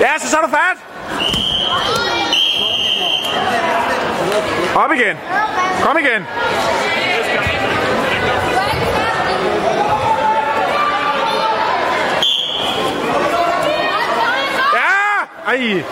Lasse, så er du fat! Op igen. Kom igen. Ja! Ej.